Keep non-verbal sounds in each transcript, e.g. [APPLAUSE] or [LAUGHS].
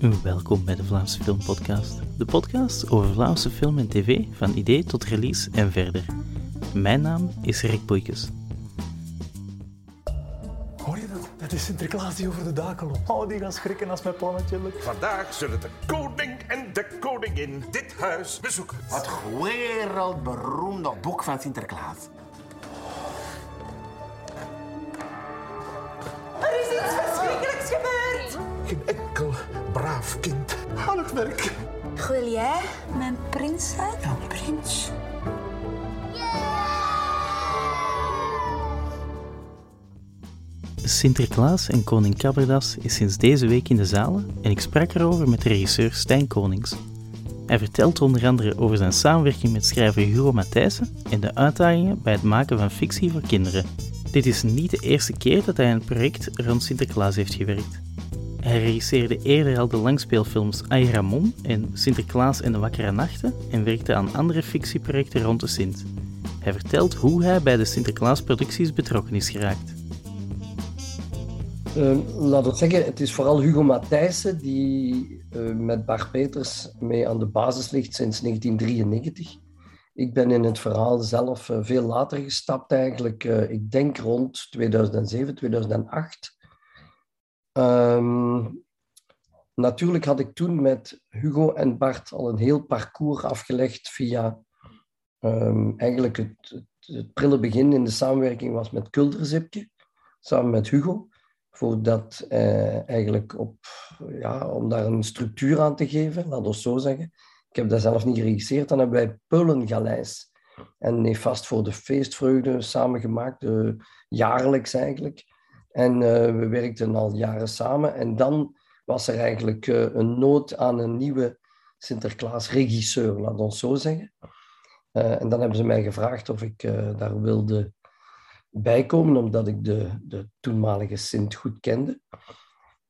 Welkom bij de Vlaamse Filmpodcast. De podcast over Vlaamse film en tv, van idee tot release en verder. Mijn naam is Rick Boeikes. Hoor je dat? Dat is Sinterklaas die over de daken loopt. Oh, die gaat schrikken als mijn plannetje lukt. Vandaag zullen de koning en de koningin dit huis bezoeken. Het wereldberoemde boek van Sinterklaas. Er is iets verschrikkelijks gebeurd. Geen enkel braaf kind aan het werk. Wil jij mijn prins zijn? Een prins. Sinterklaas en koning Cabberdas is sinds deze week in de zalen en ik sprak erover met regisseur Stijn Konings. Hij vertelt onder andere over zijn samenwerking met schrijver Hugo Matthijssen en de uitdagingen bij het maken van fictie voor kinderen. Dit is niet de eerste keer dat hij aan een project rond Sinterklaas heeft gewerkt. Hij regisseerde eerder al de langspeelfilms Ay Ramon en Sinterklaas en de Wakkere Nachten en werkte aan andere fictieprojecten rond de Sint. Hij vertelt hoe hij bij de Sinterklaasproducties betrokken is geraakt. Uh, laat het zeggen, het is vooral Hugo Matthijssen die uh, met Bart Peters mee aan de basis ligt sinds 1993. Ik ben in het verhaal zelf uh, veel later gestapt eigenlijk. ik denk rond 2007, 2008. Um, natuurlijk had ik toen met Hugo en Bart al een heel parcours afgelegd via um, eigenlijk het, het, prille begin in de samenwerking was met Kulderzipje, samen met Hugo voordat eh, eigenlijk op, ja, om daar een structuur aan te geven, laat ons zo zeggen. Ik heb dat zelf niet geregisseerd. Dan hebben wij Peulengaleis en Nefast voor de feestvreugde samengemaakt, uh, jaarlijks eigenlijk. En uh, we werkten al jaren samen. En dan was er eigenlijk uh, een nood aan een nieuwe Sinterklaas-regisseur, laat ons zo zeggen. en dan hebben ze mij gevraagd of ik daar wilde bijkomen, omdat ik de, de toenmalige Sint goed kende.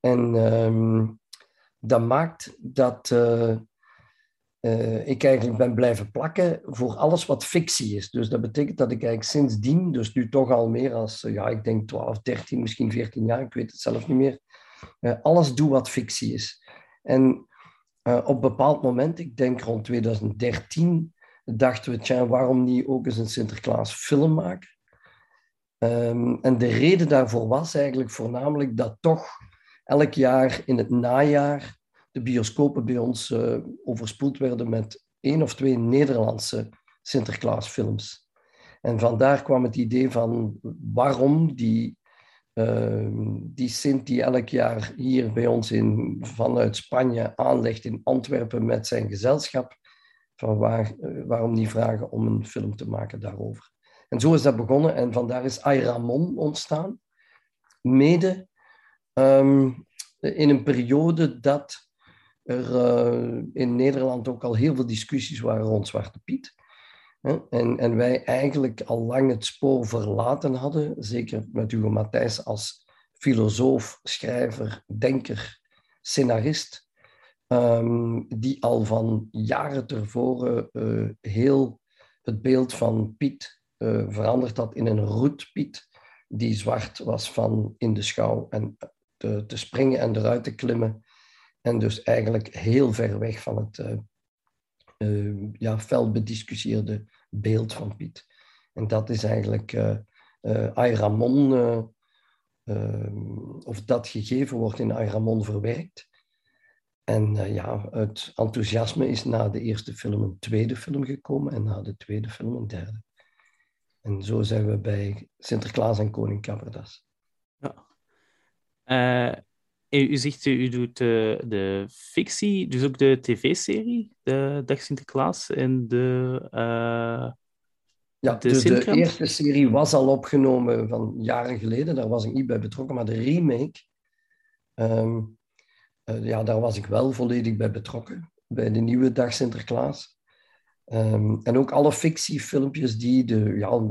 En um, dat maakt dat uh, ik eigenlijk ben blijven plakken voor alles wat fictie is. Dus dat betekent dat ik eigenlijk sindsdien, dus nu toch al meer als, ja, ik denk 12, 13, misschien 14 jaar, ik weet het zelf niet meer, uh, alles doe wat fictie is. En op een bepaald moment, ik denk rond 2013, dachten we, waarom niet ook eens een Sinterklaas film maken? Um, en de reden daarvoor was eigenlijk voornamelijk dat toch elk jaar in het najaar de bioscopen bij ons uh, overspoeld werden met één of twee Nederlandse Sinterklaasfilms. En vandaar kwam het idee van waarom die, uh, die Sint die elk jaar hier bij ons in, vanuit Spanje aanlegt in Antwerpen met zijn gezelschap, van waar, uh, waarom niet vragen om een film te maken daarover. En zo is dat begonnen en vandaar is Ayramon ontstaan. Mede um, in een periode dat er uh, in Nederland ook al heel veel discussies waren rond Zwarte Piet. En, en wij eigenlijk al lang het spoor verlaten hadden, zeker met Hugo Matthijs als filosoof, schrijver, denker, scenarist, um, die al van jaren tevoren uh, heel het beeld van Piet uh, veranderd had in een roetpiet die zwart was van in de schouw en te, springen en eruit te klimmen. En dus eigenlijk heel ver weg van het uh, ja, fel beeld van Piet. En dat is eigenlijk uh, Ayramon, of dat gegeven wordt in Ayramon verwerkt. En ja, het enthousiasme is na de eerste film een tweede film gekomen en na de tweede film een derde. En zo zijn we bij Sinterklaas en Koning Cabberdas. Ja. Uh, u zegt, u doet de, de fictie, dus ook de tv-serie, de Dag Sinterklaas en de... Uh, ja, de, eerste serie was al opgenomen van jaren geleden. Daar was ik niet bij betrokken. Maar de remake, um, uh, ja, daar was ik wel volledig bij betrokken. Bij de nieuwe Dag Sinterklaas. Um, en ook alle fictiefilmpjes die de, ja,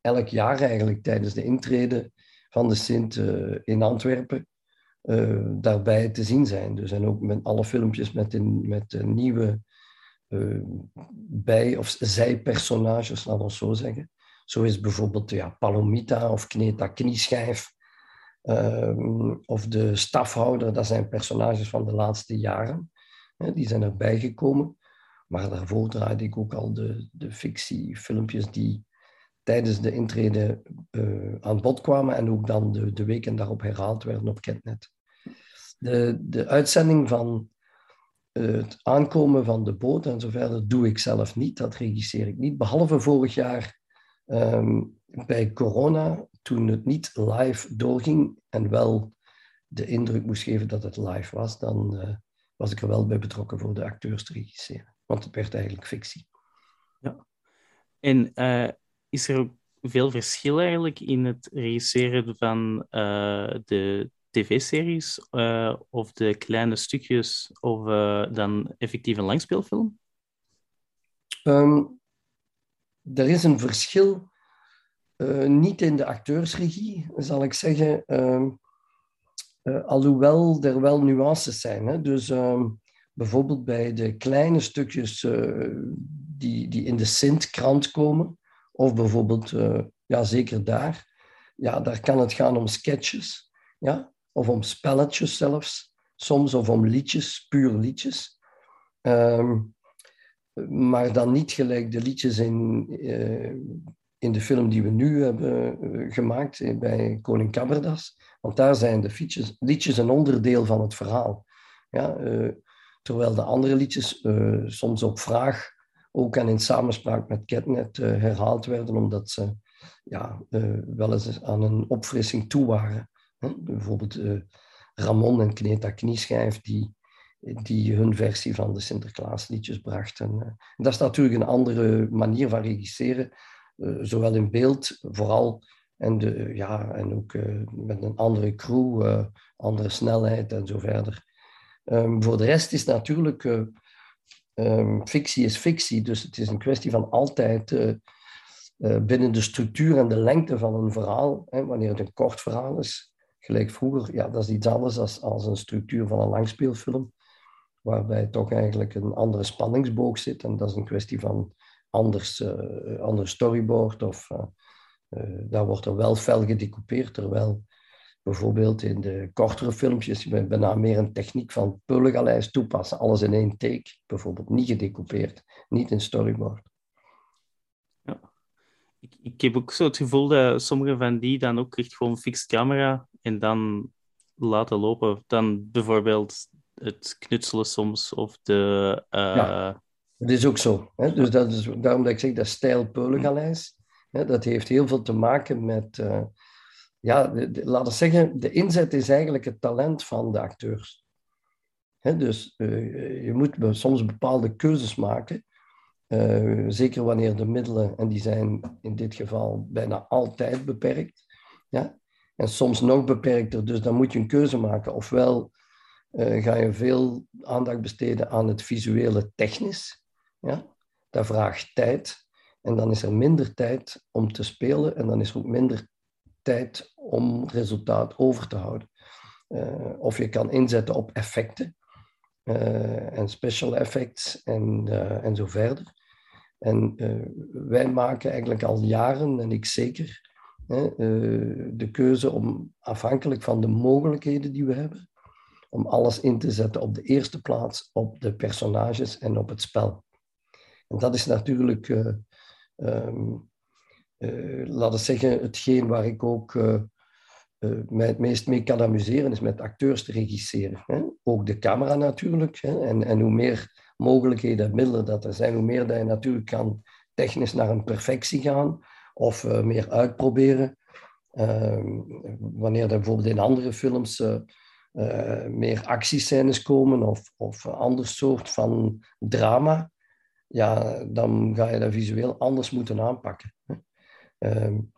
elk jaar eigenlijk tijdens de intrede van de Sint uh, in Antwerpen uh, daarbij te zien zijn. Dus en ook met alle filmpjes met, een, met nieuwe uh, bij- of zijpersonages, laten we zo zeggen. Zo is bijvoorbeeld ja, Palomita of Kneta Knieschijf. Ehm, of de stafhouder, dat zijn personages van de laatste jaren. Die zijn erbij gekomen. Maar daarvoor draaide ik ook al de, de fictiefilmpjes die tijdens de intrede uh, aan bod kwamen en ook dan de, de weken daarop herhaald werden op Ketnet. De, de uitzending van uh, het aankomen van de boot en zo verder doe ik zelf niet, dat regisseer ik niet. Behalve vorig jaar um, bij corona, toen het niet live doorging en wel de indruk moest geven dat het live was, dan uh, was ik er wel bij betrokken voor de acteurs te regisseren. Want het werd eigenlijk fictie. Ja. En is er ook veel verschil eigenlijk in het regisseren van uh, de tv-series uh, of de kleine stukjes of dan effectief een langspeelfilm? Um, er is een verschil, niet in de acteursregie, zal ik zeggen. Um, alhoewel er wel nuances zijn. Hè? Dus um, bijvoorbeeld bij de kleine stukjes die, die in de Sint-krant komen, of bijvoorbeeld, uh, ja zeker daar, ja, daar kan het gaan om sketches, ja, of om spelletjes zelfs, soms of om liedjes, puur liedjes. Um, maar dan niet gelijk de liedjes in, uh, in de film die we nu hebben gemaakt bij Koning Caberdas. Want daar zijn de fietjes, liedjes een onderdeel van het verhaal. Ja, Terwijl de andere liedjes soms op vraag ook en in samenspraak met Ketnet uh, herhaald werden, omdat ze ja, uh, wel eens aan een opfrissing toe waren. Bijvoorbeeld Ramon en Kneta Knieschijf, die, die hun versie van de Sinterklaasliedjes brachten. dat is natuurlijk een andere manier van regisseren, zowel in beeld vooral en, de, ja, en ook met een andere crew, andere snelheid en zo verder. Um, voor de rest is natuurlijk, um, fictie is fictie, dus het is een kwestie van altijd uh, uh, binnen de structuur en de lengte van een verhaal, hè, wanneer het een kort verhaal is, gelijk vroeger, ja, dat is iets anders als, als een structuur van een langspeelfilm, waarbij toch eigenlijk een andere spanningsboog zit en dat is een kwestie van anders, ander storyboard of daar wordt er wel fel gedecoupeerd, terwijl bijvoorbeeld in de kortere filmpjes je bijna meer een techniek van pulgaleis toepassen. Alles in één take, bijvoorbeeld niet gedecoupeerd, niet in storyboard. Ja. Ik, ik heb ook zo het gevoel dat sommige van die dan ook echt gewoon fixed camera en dan laten lopen. Dan bijvoorbeeld het knutselen soms of de... Uh... Ja, dat is ook zo. Hè? Dus dat is daarom dat ik zeg dat stijl pulgaleis, dat heeft heel veel te maken met... Uh, ja, laten we zeggen, de inzet is eigenlijk het talent van de acteurs. dus uh, je moet soms bepaalde keuzes maken, uh, zeker wanneer de middelen, en die zijn in dit geval bijna altijd beperkt, ja? en soms nog beperkter, dus dan moet je een keuze maken. Ofwel uh, ga je veel aandacht besteden aan het visuele technisch, ja? dat vraagt tijd, en dan is er minder tijd om te spelen en dan is er ook minder tijd om resultaat over te houden. Uh, of je kan inzetten op effecten uh, en special effects en, uh, en zo verder. En wij maken eigenlijk al jaren, en ik zeker, de keuze om afhankelijk van de mogelijkheden die we hebben, om alles in te zetten op de eerste plaats op de personages en op het spel. En dat is natuurlijk um, laten we zeggen, hetgeen waar ik ook uh, mij het meest mee kan amuseren, is met acteurs te regisseren. Hè? Ook de camera natuurlijk. Hè? En, en hoe meer mogelijkheden en middelen dat er zijn, hoe meer dat je natuurlijk kan technisch naar een perfectie gaan of meer uitproberen. Ehm, wanneer er bijvoorbeeld in andere films meer actiescènes komen of, of een ander soort van drama, ja, dan ga je dat visueel anders moeten aanpakken. Um,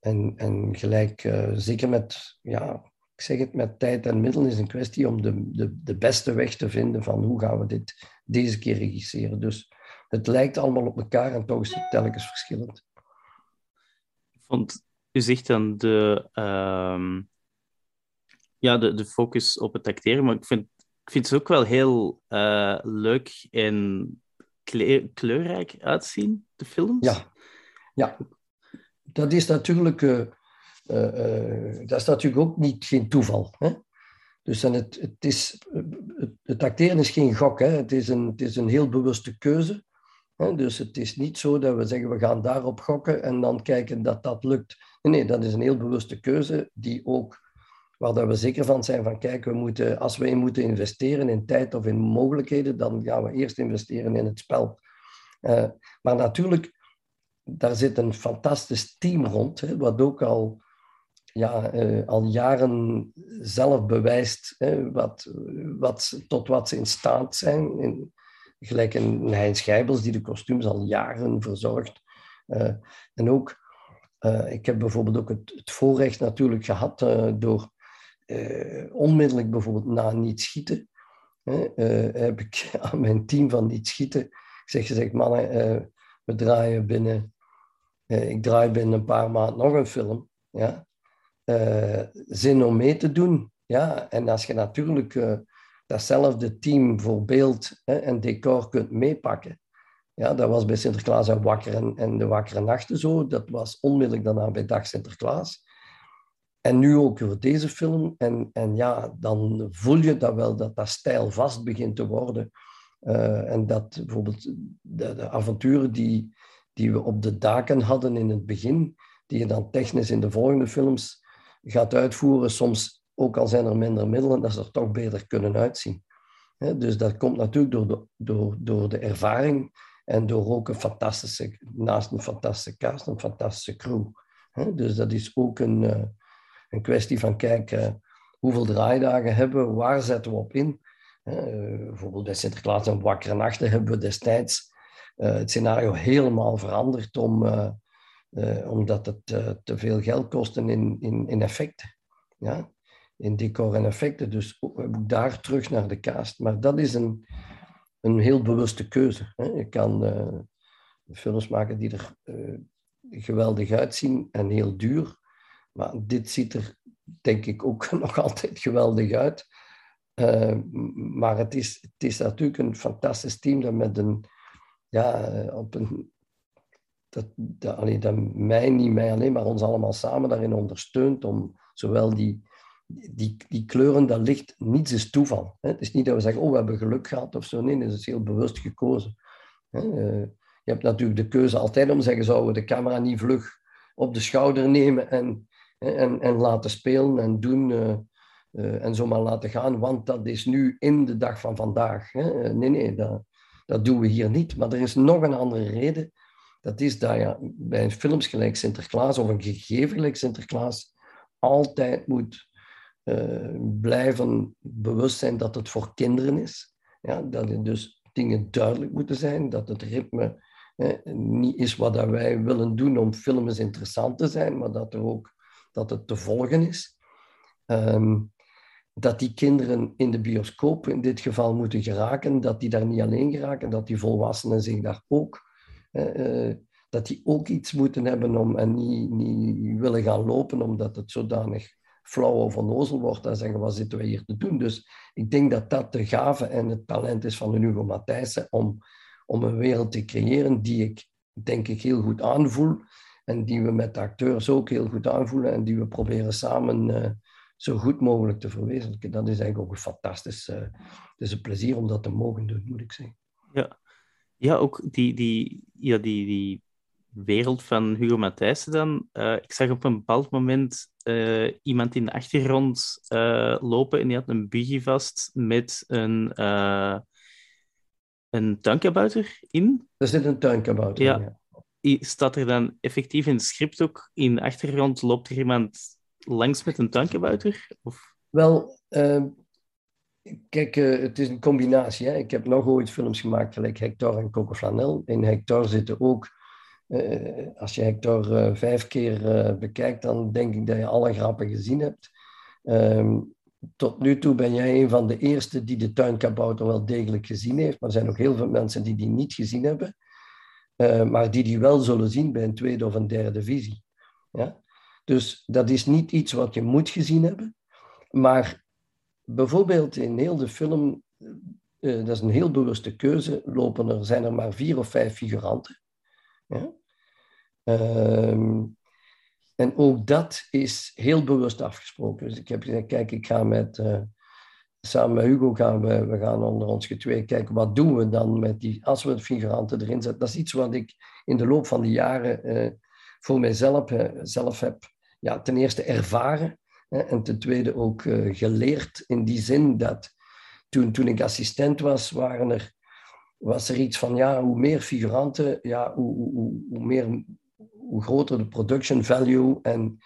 en, en gelijk, uh, zeker met, ja, ik zeg het, met tijd en middelen is een kwestie om de, de, de beste weg te vinden van hoe gaan we dit deze keer regisseren. Dus het lijkt allemaal op elkaar en toch is het telkens verschillend. Ik vond, u zegt dan de, uh, ja, de, de focus op het acteren, maar ik vind, ik vind het ook wel heel uh, leuk en kleurrijk uitzien, de films. Ja, ja dat is natuurlijk uh, eh, dat is natuurlijk ook niet, geen toeval. Hè? Dus het, het, is, het, acteren is geen gok, hè? Het, is een, het is een heel bewuste keuze. Hè? Dus het is niet zo dat we zeggen we gaan daarop gokken en dan kijken dat dat lukt. Nee, dat is een heel bewuste keuze die ook, waar dat we zeker van zijn van kijk, we moeten, als we in moeten investeren in tijd of in mogelijkheden, dan gaan we eerst investeren in het spel. Maar natuurlijk, daar zit een fantastisch team rond, hè, wat ook al ja, uh, al jaren zelf bewijst hè, wat, wat, tot wat ze in staat zijn. Gelijk een Hein Schijbels, die de kostuums al jaren verzorgt. Uh, en ook, uh, ik heb bijvoorbeeld ook het, het voorrecht natuurlijk gehad door onmiddellijk bijvoorbeeld na niet schieten, heb ik [LAUGHS] aan mijn team van niet schieten gezegd, gezegd mannen, we draaien binnen, ik draai binnen een paar maanden nog een film. Ja? uh, zin om mee te doen. Ja, en als je natuurlijk uh, datzelfde team voor beeld en decor kunt meepakken. Ja, dat was bij Sinterklaas en Wakker en, de Wakkere Nachten zo. Dat was onmiddellijk daarna bij Dag Sinterklaas. En nu ook voor deze film. En, en ja, dan voel je dat wel, dat dat stijl vast begint te worden. En dat bijvoorbeeld de, avonturen die, die we op de daken hadden in het begin, die je dan technisch in de volgende films gaat uitvoeren, soms ook al zijn er minder middelen, dat ze er toch beter kunnen uitzien. Dus dat komt natuurlijk door de, door, door de ervaring en door ook een fantastische, naast een fantastische cast, een fantastische crew. Dus dat is ook een, eh, een kwestie van kijken hoeveel draaidagen hebben we, waar zetten we op in. Bijvoorbeeld bij Sinterklaas en Wakkere Nachten hebben we destijds eh, het scenario helemaal veranderd om eh, uh, omdat het te veel geld kostte in, in, in effecten. Ja? In decor en effecten. Dus daar terug naar de cast. Maar dat is een, een heel bewuste keuze. Hè? Je kan films maken die er geweldig uitzien en heel duur. Maar dit ziet er, denk ik, ook [LAUGHS] nog altijd geweldig uit. maar het is, het is natuurlijk een fantastisch team dat met een, ja, op een dat, dat, dat mij, niet mij alleen, maar ons allemaal samen daarin ondersteunt om zowel die, die, die kleuren, dat licht, niets is toeval. Hè? Het is niet dat we zeggen, oh, we hebben geluk gehad of zo. Nee, het is heel bewust gekozen. Hè? Uh, je hebt natuurlijk de keuze altijd om te zeggen, zouden we de camera niet vlug op de schouder nemen en, en, en laten spelen en doen uh, uh, en zomaar laten gaan, want dat is nu in de dag van vandaag. Hè? Nee, nee, dat, dat doen we hier niet. Maar er is nog een andere reden dat is dat je bij films gelijk Sinterklaas of een gegeven gelijk Sinterklaas altijd moet uh, blijven bewust zijn dat het voor kinderen is. Ja, dat er dus dingen duidelijk moeten zijn, dat het ritme niet is wat wij willen doen om films interessant te zijn, maar dat, er ook, dat het te volgen is. Um, dat die kinderen in de bioscoop in dit geval moeten geraken, dat die daar niet alleen geraken, dat die volwassenen zich daar ook uh, dat die ook iets moeten hebben om, en niet, niet willen gaan lopen omdat het zodanig flauw of onnozel wordt en zeggen, wat zitten we hier te doen? Dus ik denk dat dat de gave en het talent is van de Hugo Matthijssen om, om een wereld te creëren die ik, denk ik, heel goed aanvoel en die we met de acteurs ook heel goed aanvoelen en die we proberen samen uh, zo goed mogelijk te verwezenlijken. Dat is eigenlijk ook een fantastisch, uh, het is een plezier om dat te mogen doen, moet ik zeggen. Ja, ja, ook die, die, ja, die, die wereld van Hugo Matthijssen dan. Uh, ik zag op een bepaald moment uh, iemand in de achtergrond lopen en die had een buggy vast met een, een tuinkabouter in. Er zit een tuinkabouter ja. in, ja. Staat er dan effectief in het script ook, in de achtergrond loopt er iemand langs met een tuinkabouter? Of? Wel, ehm, Kijk, uh, het is een combinatie. Hè. Ik heb nog ooit films gemaakt, gelijk Hector en Coco Flanel. In Hector zitten ook, uh, als je Hector vijf keer bekijkt, dan denk ik dat je alle grappen gezien hebt. Um, tot nu toe ben jij een van de eerste die de tuinkabouter wel degelijk gezien heeft. Maar er zijn ook heel veel mensen die die niet gezien hebben. maar die die wel zullen zien bij een tweede of een derde visie. Ja? Dus dat is niet iets wat je moet gezien hebben. Maar bijvoorbeeld in heel de film, uh, dat is een heel bewuste keuze, lopen er, zijn er maar vier of vijf figuranten. Ja? Um, en ook dat is heel bewust afgesproken. Dus ik heb gezegd, kijk, ik ga met, uh, samen met Hugo gaan we, we gaan onder ons getwee kijken, wat doen we dan met die, als we de figuranten erin zetten. Dat is iets wat ik in de loop van de jaren voor mijzelf zelf heb ja, ten eerste ervaren hè, en ten tweede ook geleerd in die zin dat toen, toen ik assistent was, waren er, was er iets van, ja, hoe meer figuranten, ja, hoe, hoe, hoe meer hoe groter de production value en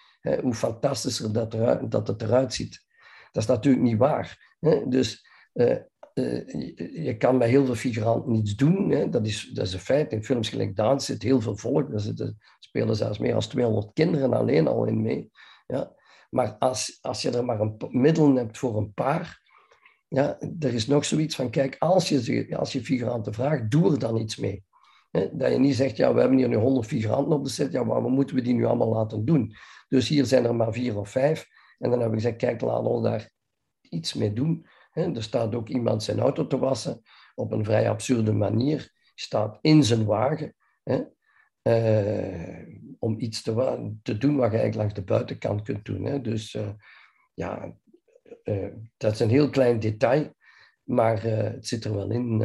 hoe fantastischer dat, dat het eruit ziet. Dat is natuurlijk niet waar. Hè? Dus uh, je kan bij heel veel figuranten niets doen. Hè? Dat, is, dat is een feit. In films gelijk Dans zit heel veel volk. Er spelen zelfs meer dan 200 kinderen alleen al in mee. Ja? Maar als, als je er maar een middel hebt voor een paar, ja, er is nog zoiets van, kijk, als je, als je figuranten vraagt, doe er dan iets mee. Dat je niet zegt, ja, we hebben hier nu 100 figuranten op de set, ja, maar wat moeten we die nu allemaal laten doen? Dus hier zijn er maar vier of vijf. En dan heb ik gezegd, kijk, laten we daar iets mee doen. Er staat ook iemand zijn auto te wassen op een vrij absurde manier. staat in zijn wagen uh, om iets te, te, doen wat je eigenlijk langs de buitenkant kunt doen. Dus uh, ja, uh, dat is een heel klein detail, maar het zit er wel in.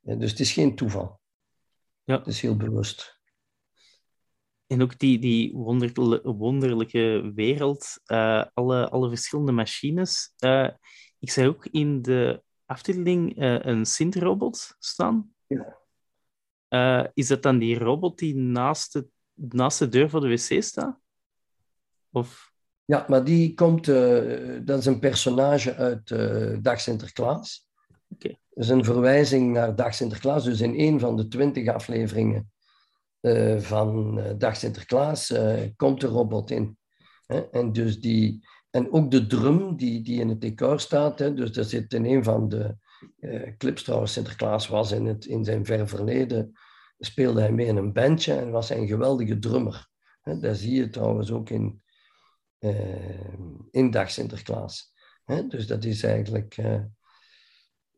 dus het is geen toeval. Ja. Dat is heel bewust. En ook die, die wonderlijke wereld, alle, alle verschillende machines. Ik zei ook in de afdeling uh, een Sint-robot staan. Ja. is dat dan die robot die naast de, naast de deur van de wc staat? Of... Ja, maar die komt, dat is een personage uit Dag Sinterklaas. Okay. Dat is een verwijzing naar Dag Sinterklaas. Dus in een van de twintig afleveringen van Dag Sinterklaas komt de robot in. Hè? En, dus die, en ook de drum die, die in het decor staat. Hè? Dus er zit in een van de clips trouwens, Sinterklaas was in, het, in zijn ver verleden, speelde hij mee in een bandje en was hij een geweldige drummer. Hè? Dat zie je trouwens ook in, in Dag Sinterklaas. Hè? Dus dat is eigenlijk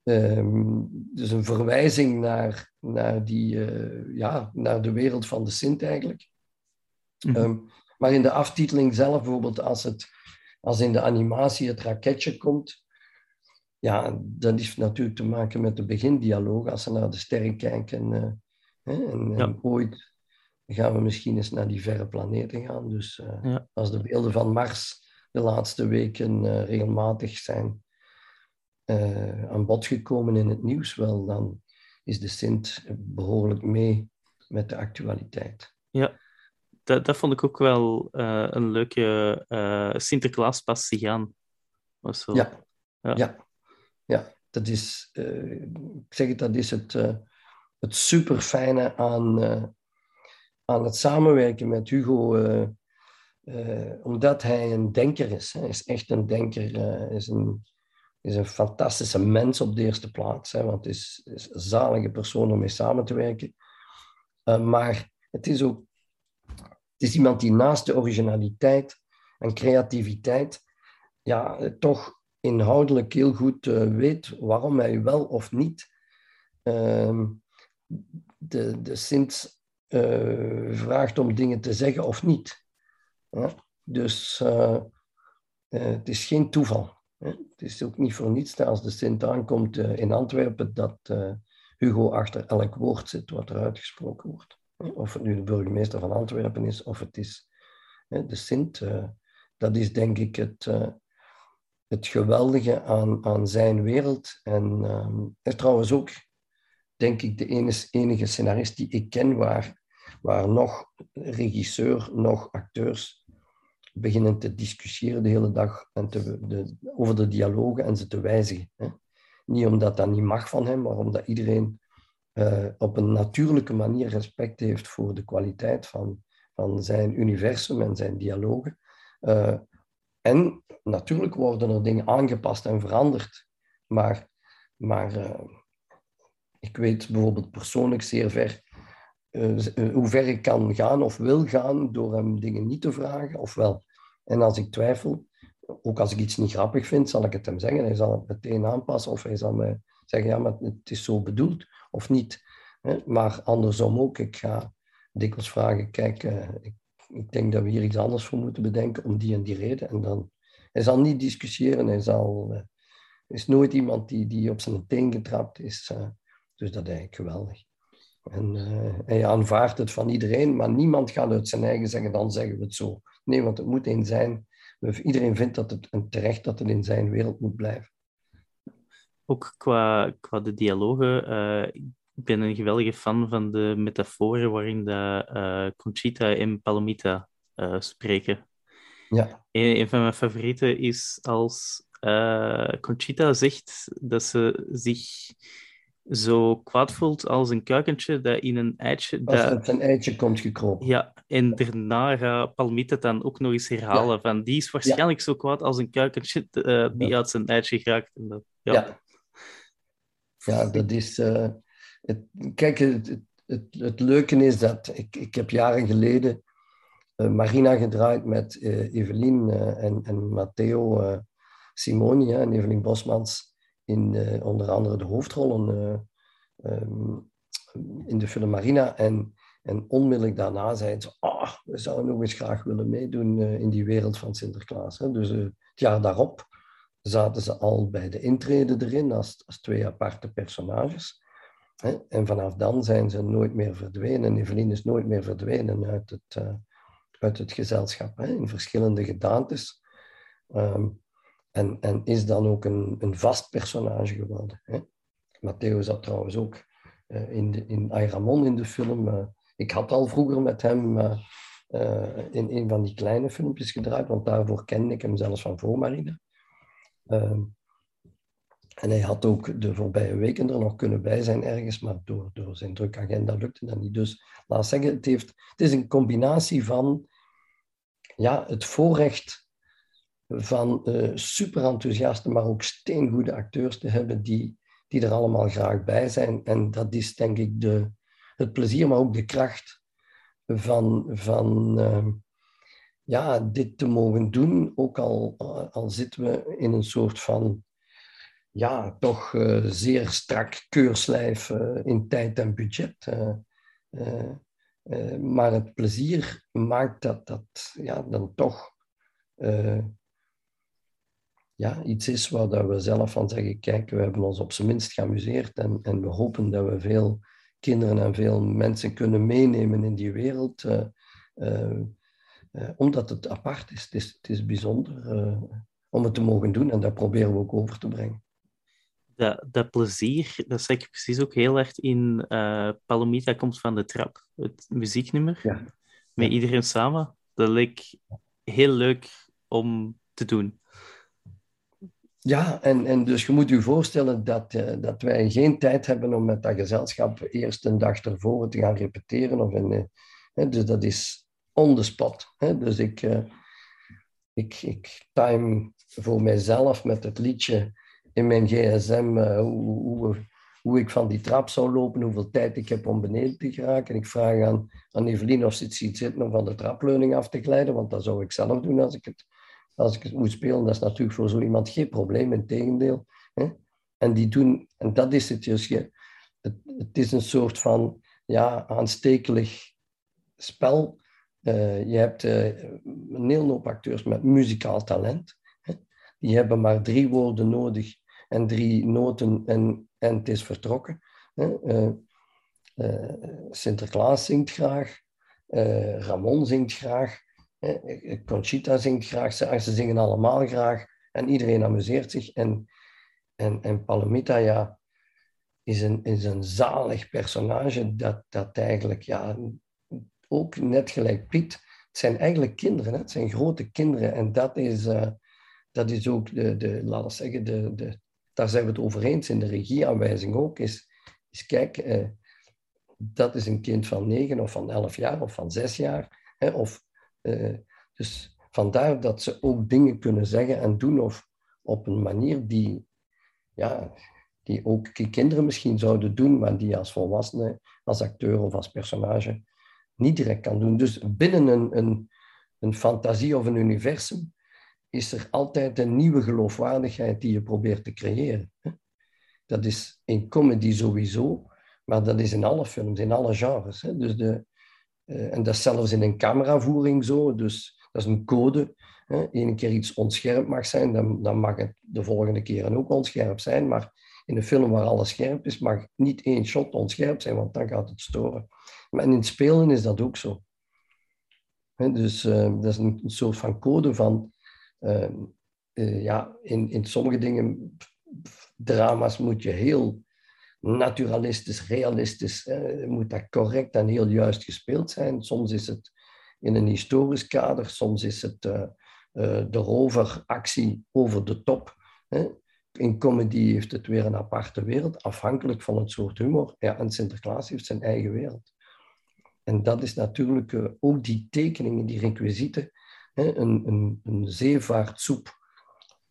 Um, dus een verwijzing naar, naar, die, uh, ja, naar de wereld van de Sint eigenlijk. Mm -hmm. um, maar in de aftiteling zelf, bijvoorbeeld als, het, als in de animatie het raketje komt, ja, dat heeft natuurlijk te maken met de begindialoog. Als ze naar de sterren kijken uh, hè, en, ja. en, ooit gaan we misschien eens naar die verre planeten gaan. Dus uh, ja. als de beelden van Mars de laatste weken regelmatig zijn uh, aan bod gekomen in het nieuws, wel, dan is de Sint behoorlijk mee met de actualiteit. Ja, dat, dat vond ik ook wel uh, een leuke uh, Sinterklaas-passie aan. Zo. Ja. Ja. ja. ja, dat is, ik zeg het, dat is het, het super fijne aan, aan het samenwerken met Hugo. omdat hij een denker is. Hij is echt een denker. is een, is een fantastische mens op de eerste plaats, hè, want het is, is een zalige persoon om mee samen te werken. Maar het is ook het is iemand die naast de originaliteit en creativiteit ja, toch inhoudelijk heel goed uh, weet waarom hij wel of niet uh, de, de Sint uh, vraagt om dingen te zeggen of niet. Dus het is geen toeval. Het is ook niet voor niets dat als de Sint aankomt eh, in Antwerpen dat eh, Hugo achter elk woord zit wat er uitgesproken wordt. Of het nu de burgemeester van Antwerpen is of het is de Sint. Eh, dat is denk ik het, het geweldige aan, aan zijn wereld. En uh, trouwens ook, denk ik, de enige, enige scenarist die ik ken waar, waar nog regisseur, nog acteurs beginnen te discussiëren de hele dag en te, de, over de dialogen en ze te wijzigen. Niet omdat dat niet mag van hem, maar omdat iedereen uh, op een natuurlijke manier respect heeft voor de kwaliteit van, van zijn universum en zijn dialogen. Uh, en natuurlijk worden er dingen aangepast en veranderd, maar, maar uh, ik weet bijvoorbeeld persoonlijk zeer ver hoe ver ik kan gaan of wil gaan door hem dingen niet te vragen, of wel. En als ik twijfel, ook als ik iets niet grappig vind, zal ik het hem zeggen. Hij zal het meteen aanpassen of hij zal mij zeggen, ja, maar het is zo bedoeld of niet. Maar andersom ook, ik ga dikwijls vragen, kijk, eh, ik denk dat we hier iets anders voor moeten bedenken om die en die reden. En dan, hij zal niet discussiëren, hij zal, uh, is nooit iemand die, die op zijn teen getrapt is. Uh, dus dat is eigenlijk geweldig. En hij aanvaardt het van iedereen, maar niemand gaat uit zijn eigen zeggen, dan zeggen we het zo. Nee, want het moet één zijn. Iedereen vindt dat het en terecht dat het in zijn wereld moet blijven. Ook qua, qua de dialogen, ik ben een geweldige fan van de metaforen waarin de, uh, Conchita en Palomita uh, spreken. Ja. Een, een, van mijn favorieten is als uh, Conchita zegt dat ze zich zo kwaad voelt als een kuikentje dat in een eitje... Als dat... uit zijn eitje komt gekropen. Ja, en daarna gaat Palmita dan ook nog eens herhalen ja. van die is waarschijnlijk ja. zo kwaad als een kuikentje die ja. uit zijn eitje geraakt. En dat, ja. Ja. [LAUGHS] Dat is... Het, kijk, het, het, het, leuke is dat ik, ik heb jaren geleden uh, Marina gedraaid met uh, Evelien en, en Matteo Simoni en Evelien Bosmans in onder andere de hoofdrollen um, in de film Marina. En, en onmiddellijk daarna zeiden ze, oh, we zouden nog eens graag willen meedoen in die wereld van Sinterklaas. Hè. Dus het jaar daarop zaten ze al bij de intrede erin als, als twee aparte personages. En vanaf dan zijn ze nooit meer verdwenen. Evelien is nooit meer verdwenen uit het, uh, uit het gezelschap, hè? in verschillende gedaantes. Um, en, en is dan ook een, een vast personage geworden. Hè? Matteo zat trouwens ook uh, in, in Ayramon in de film. Uh, ik had al vroeger met hem in een van die kleine filmpjes gedraaid, want daarvoor kende ik hem zelfs van voor Marina. Um, en hij had ook de voorbije weken er nog kunnen bij zijn ergens, maar door, door zijn drukke agenda lukte dat niet. Dus laat zeggen, het, heeft, het is een combinatie van ja, het voorrecht van uh, super enthousiaste, maar ook steengoede acteurs te hebben die, die er allemaal graag bij zijn. En dat is denk ik de, het plezier, maar ook de kracht van, van uh, ja, dit te mogen doen. Ook al, al zitten we in een soort van ja, toch uh, zeer strak keurslijf uh, in tijd en budget. Uh, maar het plezier maakt dat dat ja, dan toch ja, iets is waar dat we zelf van zeggen, kijk, we hebben ons op zijn minst geamuseerd en, en we hopen dat we veel kinderen en veel mensen kunnen meenemen in die wereld, omdat het apart is. Het is, het is bijzonder om het te mogen doen en dat proberen we ook over te brengen dat, dat plezier, dat zeg ik precies ook heel erg in uh, Palomita komt van de trap, het muzieknummer, ja. met iedereen samen. Dat leek heel leuk om te doen. Ja, en, en dus je moet je voorstellen dat, uh, dat wij geen tijd hebben om met dat gezelschap eerst een dag ervoor te gaan repeteren. Of uh, hè, dus dat is on spot. Hè? Dus ik, ik, ik time voor mijzelf met het liedje in mijn gsm uh, hoe, hoe, hoe, ik van die trap zou lopen, hoeveel tijd ik heb om beneden te geraken. En ik vraag aan, aan Evelien of ze het ziet zitten om van de trapleuning af te glijden, want dat zou ik zelf doen als ik het, als ik het moet spelen. Dat is natuurlijk voor zo iemand geen probleem, in tegendeel. Hè? En die doen, en dat is het dus, je, het is een soort van ja, aanstekelijk spel. Uh, je hebt uh, een hele hoop acteurs met muzikaal talent. Hè? Die hebben maar drie woorden nodig en drie noten en, en het is vertrokken. Uh, uh, Sinterklaas zingt graag, Ramon zingt graag, Conchita zingt graag, ze, ze, zingen allemaal graag en iedereen amuseert zich. En, en, en Palomita ja, is, een, is een zalig personage dat, dat eigenlijk ja, ook net gelijk Piet, het zijn eigenlijk kinderen, hè? het zijn grote kinderen en dat is, dat is ook de, de laten we zeggen, de, de, daar zijn we het over eens in de regieaanwijzing ook, is, is kijk, eh, dat is een kind van negen of van elf jaar of van zes jaar. Hè, of, eh, dus vandaar dat ze ook dingen kunnen zeggen en doen of op een manier die, ja, die ook kinderen misschien zouden doen, maar die als volwassene, als acteur of als personage niet direct kan doen. Dus binnen een, een, een fantasie of een universum is er altijd een nieuwe geloofwaardigheid die je probeert te creëren. Dat is in comedy sowieso, maar dat is in alle films, in alle genres. Dus de, Eh, en dat is zelfs in een cameravoering zo, dus dat is een code. Eén keer iets onscherp mag zijn, dan, dan mag het de volgende keer ook onscherp zijn. Maar in een film waar alles scherp is, mag niet één shot onscherp zijn, want dan gaat het storen. Maar in het spelen is dat ook zo. dus uh, dat is een, soort van code van, uh, uh, ja, in, in sommige dingen, drama's moet je heel naturalistisch, realistisch, moet dat correct en heel juist gespeeld zijn. Soms is het in een historisch kader, soms is het de roveractie over de top. In comedy heeft het weer een aparte wereld, afhankelijk van het soort humor. Ja, en Sinterklaas heeft zijn eigen wereld. En dat is natuurlijk uh, ook die tekeningen, die requisieten. Hè, een, een, een zeevaartsoep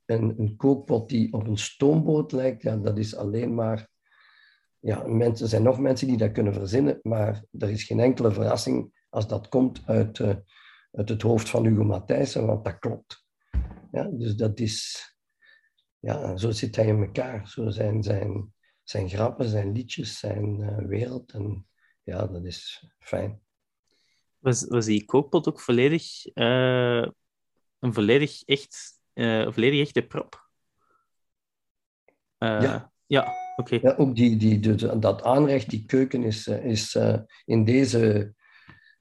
en een kookpot die op een stoomboot lijkt, ja, dat is alleen maar... Ja, mensen, er zijn nog mensen die dat kunnen verzinnen, maar er is geen enkele verrassing als dat komt uit, uh, uit het hoofd van Hugo Matthijssen, want dat klopt. Ja, dus dat is ja, zo zit hij in elkaar. Zo zijn zijn, zijn grappen, zijn liedjes, zijn uh, wereld. En ja, dat is fijn. Was, was die kookpot ook volledig, uh, een volledig echt, uh, volledig echte prop? ja. Ja, oké. Ja, ook die, die, de, dat aanrecht, die keuken is, is in deze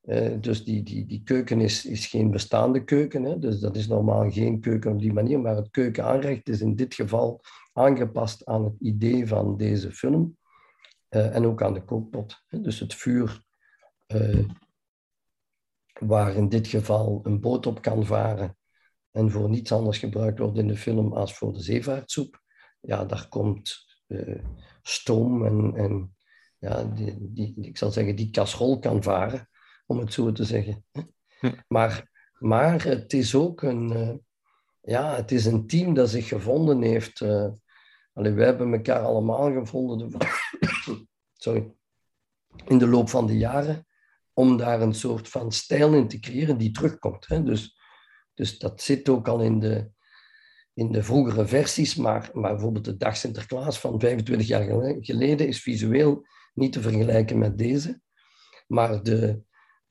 uh, dus die, die, die keuken is, is geen bestaande keuken, hè? dus dat is normaal geen keuken op die manier, maar het keukenaanrecht is in dit geval aangepast aan het idee van deze film uh, en ook aan de kookpot. Dus het vuur uh, waar in dit geval een boot op kan varen en voor niets anders gebruikt wordt in de film als voor de zeevaartsoep, ja, daar komt stoom en, en ja, die, die, ik zal zeggen, die kastrol kan varen om het zo te zeggen. Maar, maar het is ook een, uh, ja, het is een team dat zich gevonden heeft. Uh, allee, wij hebben elkaar allemaal gevonden de, [COUGHS] sorry, in de loop van de jaren om daar een soort van stijl in te creëren die terugkomt. Hè? Dus, dus dat zit ook al in de, in de vroegere versies, maar, maar bijvoorbeeld de Dag Sinterklaas van 25 jaar geleden is visueel niet te vergelijken met deze. Maar de,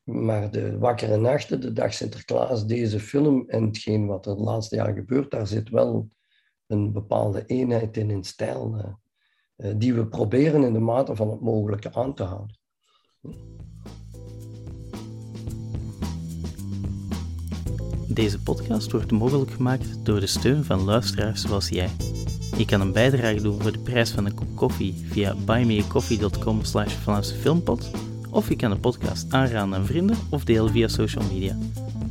maar de Wakkere Nachten, de Dag Sinterklaas, deze film en hetgeen wat er de laatste jaar gebeurt, daar zit wel een bepaalde eenheid in, in stijl, uh, uh, die we proberen in de mate van het mogelijke aan te houden. Deze podcast wordt mogelijk gemaakt door de steun van luisteraars zoals jij. Je kan een bijdrage doen voor de prijs van een kop koffie via buymeacoffee.com slash Vlaamse Filmpot of je kan de podcast aanraden aan vrienden of delen via social media.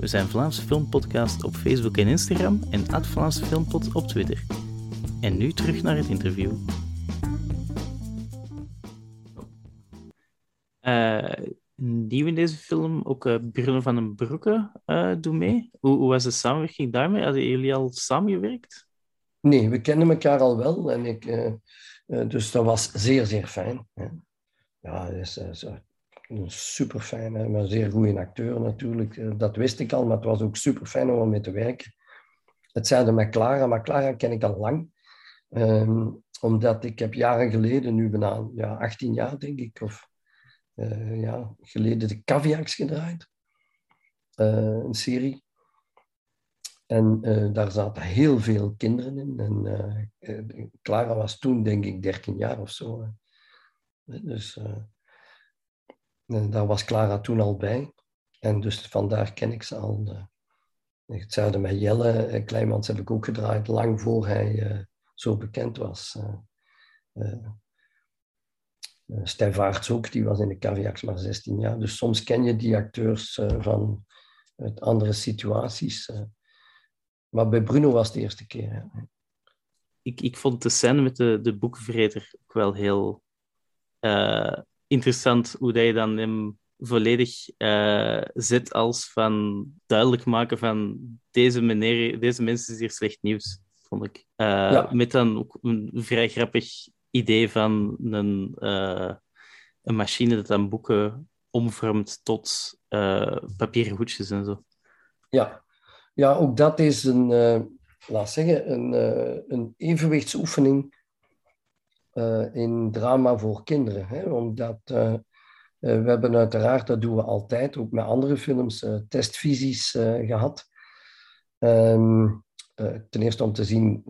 We zijn Vlaamse Filmpodcast op Facebook en Instagram en at Vlaamse Filmpod op Twitter. En nu terug naar het interview. Uh, nieuw in deze film, ook uh, Bruno van den Broeke uh, doet mee. Hoe, hoe, was de samenwerking daarmee? Hadden jullie al samengewerkt? Nee, we kennen elkaar al wel. En ik, dus dat was zeer, zeer fijn. Ja, is, een super fijne, maar zeer goede acteur natuurlijk. Eh, dat wist ik al, maar het was ook super fijn om mee te werken. Hetzelfde met Clara, maar Clara ken ik al lang. Um, omdat ik heb jaren geleden, nu bijna ja, 18 jaar denk ik, of uh, ja, geleden de Caviax gedraaid. Uh, een serie. En daar zaten heel veel kinderen in. En Clara was toen denk ik 13 jaar of zo. Dus en daar was Clara toen al bij. En dus vandaar ken ik ze al. Uh, hetzelfde met Jelle uh, Kleinmans heb ik ook gedraaid, lang voor hij uh, zo bekend was. Uh, Stef ook, die was in de Caviax maar 16 jaar. Dus soms ken je die acteurs van andere situaties. maar bij Bruno was het de eerste keer. Ik, ik vond de scène met de, de boekvreter ook wel heel interessant hoe dat je dan hem volledig uh, zet als van duidelijk maken van deze meneer, deze mensen is hier slecht nieuws, vond ik. Uh, ja. Met dan ook een vrij grappig idee van een, uh, een machine dat dan boeken omvormt tot papieren hoedjes en zo. Ja. ja, ook dat is een, laat zeggen, een, een evenwichtsoefening uh, in drama voor kinderen. Hè? Omdat uh, Eh, we hebben uiteraard, dat doen we altijd, ook met andere films, eh, testvisies eh, gehad. Ehm, eh, ten eerste om te zien,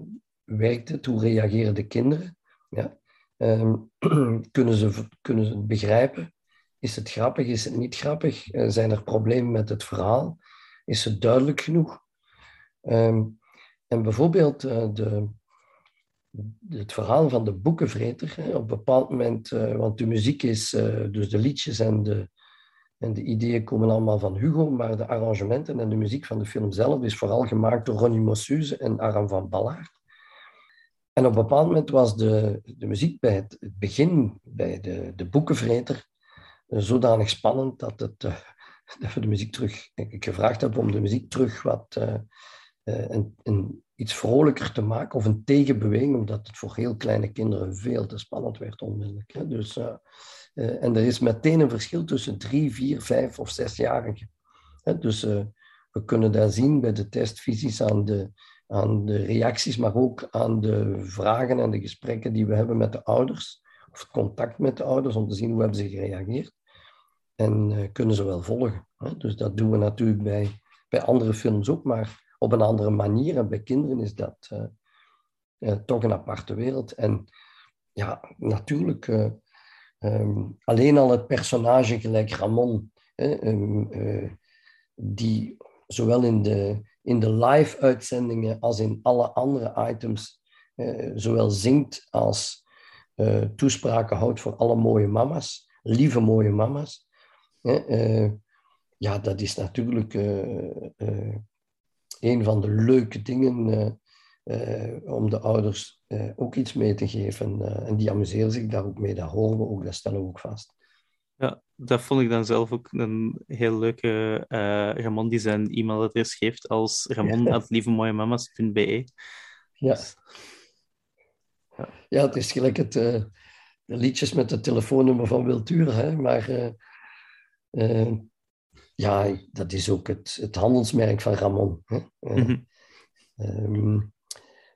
werkt het? Hoe reageren de kinderen? Ja. Ehm, [CLEARS THROAT] kunnen, ze, kunnen ze het begrijpen? Is het grappig? Is het niet grappig? Eh, zijn er problemen met het verhaal? Is het duidelijk genoeg? Ehm, en bijvoorbeeld eh, de, het verhaal van de boekenvreter. Hè, op een bepaald moment, eh, want de muziek is, eh, dus de liedjes en de, en de ideeën komen allemaal van Hugo, maar de arrangementen en de muziek van de film zelf is vooral gemaakt door Ronnie Mossuze en Aram van Ballaert. En op een bepaald moment was de, de muziek bij het, begin, bij de, de boekenvreter, eh, zodanig spannend dat, het, [LAUGHS] dat we de muziek terug, ik gevraagd heb om de muziek terug wat een, een, iets vrolijker te maken of een tegenbeweging, omdat het voor heel kleine kinderen veel te spannend werd onmiddellijk. Hè. Dus, eh, eh, en er is meteen een verschil tussen drie, vier, vijf of zesjarigen. Hè. Dus eh, we kunnen daar zien bij de testvisies aan de, aan de reacties, maar ook aan de vragen en de gesprekken die we hebben met de ouders, of het contact met de ouders, om te zien hoe hebben ze gereageerd. En eh, kunnen ze wel volgen. Hè? Dus dat doen we natuurlijk bij, bij andere films ook, maar op een andere manier. En bij kinderen is dat eh, eh, toch een aparte wereld. En ja, natuurlijk, eh, ehm, alleen al het personage gelijk Ramon, ehm, eh, die zowel in de, in de live-uitzendingen als in alle andere items zowel zingt als toespraken houdt voor alle mooie mama's, lieve mooie mama's. Ja, dat is natuurlijk een van de leuke dingen eh, eh, om de ouders eh, ook iets mee te geven. en die amuseren zich daar ook mee, dat horen we ook, dat stellen we ook vast. Ja, dat vond ik dan zelf ook een heel leuke Ramon die zijn e-mailadres geeft als ramon.lievemooiemama's.be. [LAUGHS] Ja. Ja, het is gelijk het, de liedjes met het telefoonnummer van Wiltura, hè? maar ja, dat is ook het, het handelsmerk van Ramon. Hè? Eh, Mhm. ehm,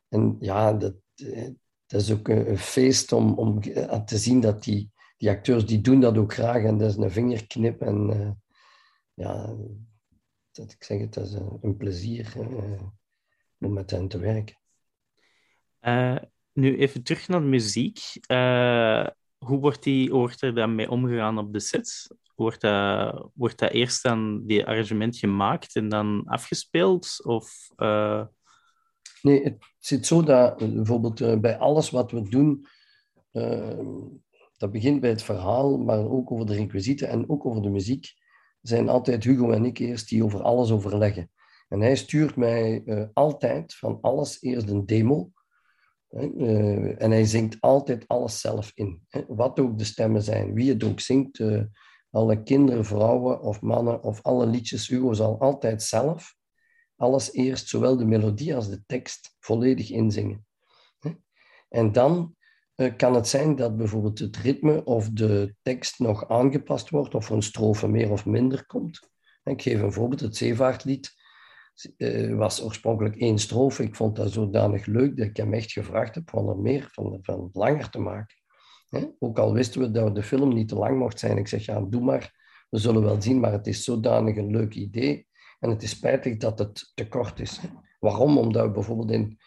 en ja, dat, eh, dat is ook een, een feest om, om eh, te zien dat die, die acteurs, die doen dat ook graag en dat is een vingerknip en ja, dat, ik zeg het, dat is een, een plezier om met hen te werken. Nu even terug naar de muziek. Hoe wordt, die, hoe wordt er dan mee omgegaan op de set? Wordt dat, wordt dat eerst dan die arrangement gemaakt en dan afgespeeld? Of, eh, Nee, het zit zo dat eh, bijvoorbeeld eh, bij alles wat we doen, dat begint bij het verhaal, maar ook over de requisieten en ook over de muziek, zijn altijd Hugo en ik eerst die over alles overleggen. En hij stuurt mij altijd van alles eerst een demo. Hè, en hij zingt altijd alles zelf in. Hè, wat ook de stemmen zijn, wie het ook zingt. Alle kinderen, vrouwen of mannen of alle liedjes. Hugo zal altijd zelf alles eerst, zowel de melodie als de tekst, volledig inzingen. En dan eh, kan het zijn dat bijvoorbeeld het ritme of de tekst nog aangepast wordt, of een strofe meer of minder komt. Ik geef een voorbeeld, het Zeevaartlied eh, was oorspronkelijk één strofe. Ik vond dat zodanig leuk dat ik hem echt gevraagd heb van er meer, van, van langer te maken. Ook al wisten we dat de film niet te lang mocht zijn. Ik zeg, ja, doe maar. We zullen wel zien, maar het is zodanig een leuk idee. En het is spijtig dat het te kort is. Waarom? Omdat we bijvoorbeeld in,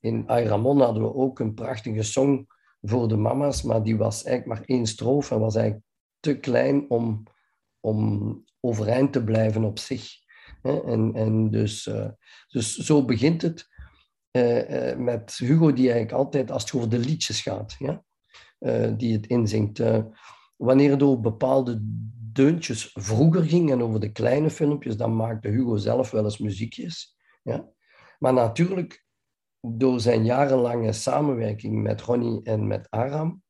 in Ay Ramon hadden we ook een prachtige song voor de mama's, maar die was eigenlijk maar één strofe en was eigenlijk te klein om, om overeind te blijven op zich. En, en dus, eh, dus zo begint het eh, eh, met Hugo, die eigenlijk altijd, als het over de liedjes gaat, ja? Eh, die het inzingt. Eh, wanneer over bepaalde deuntjes vroeger ging en over de kleine filmpjes, dan maakte Hugo zelf wel eens muziekjes. Ja? Maar natuurlijk, door zijn jarenlange samenwerking met Ronnie en met Aram,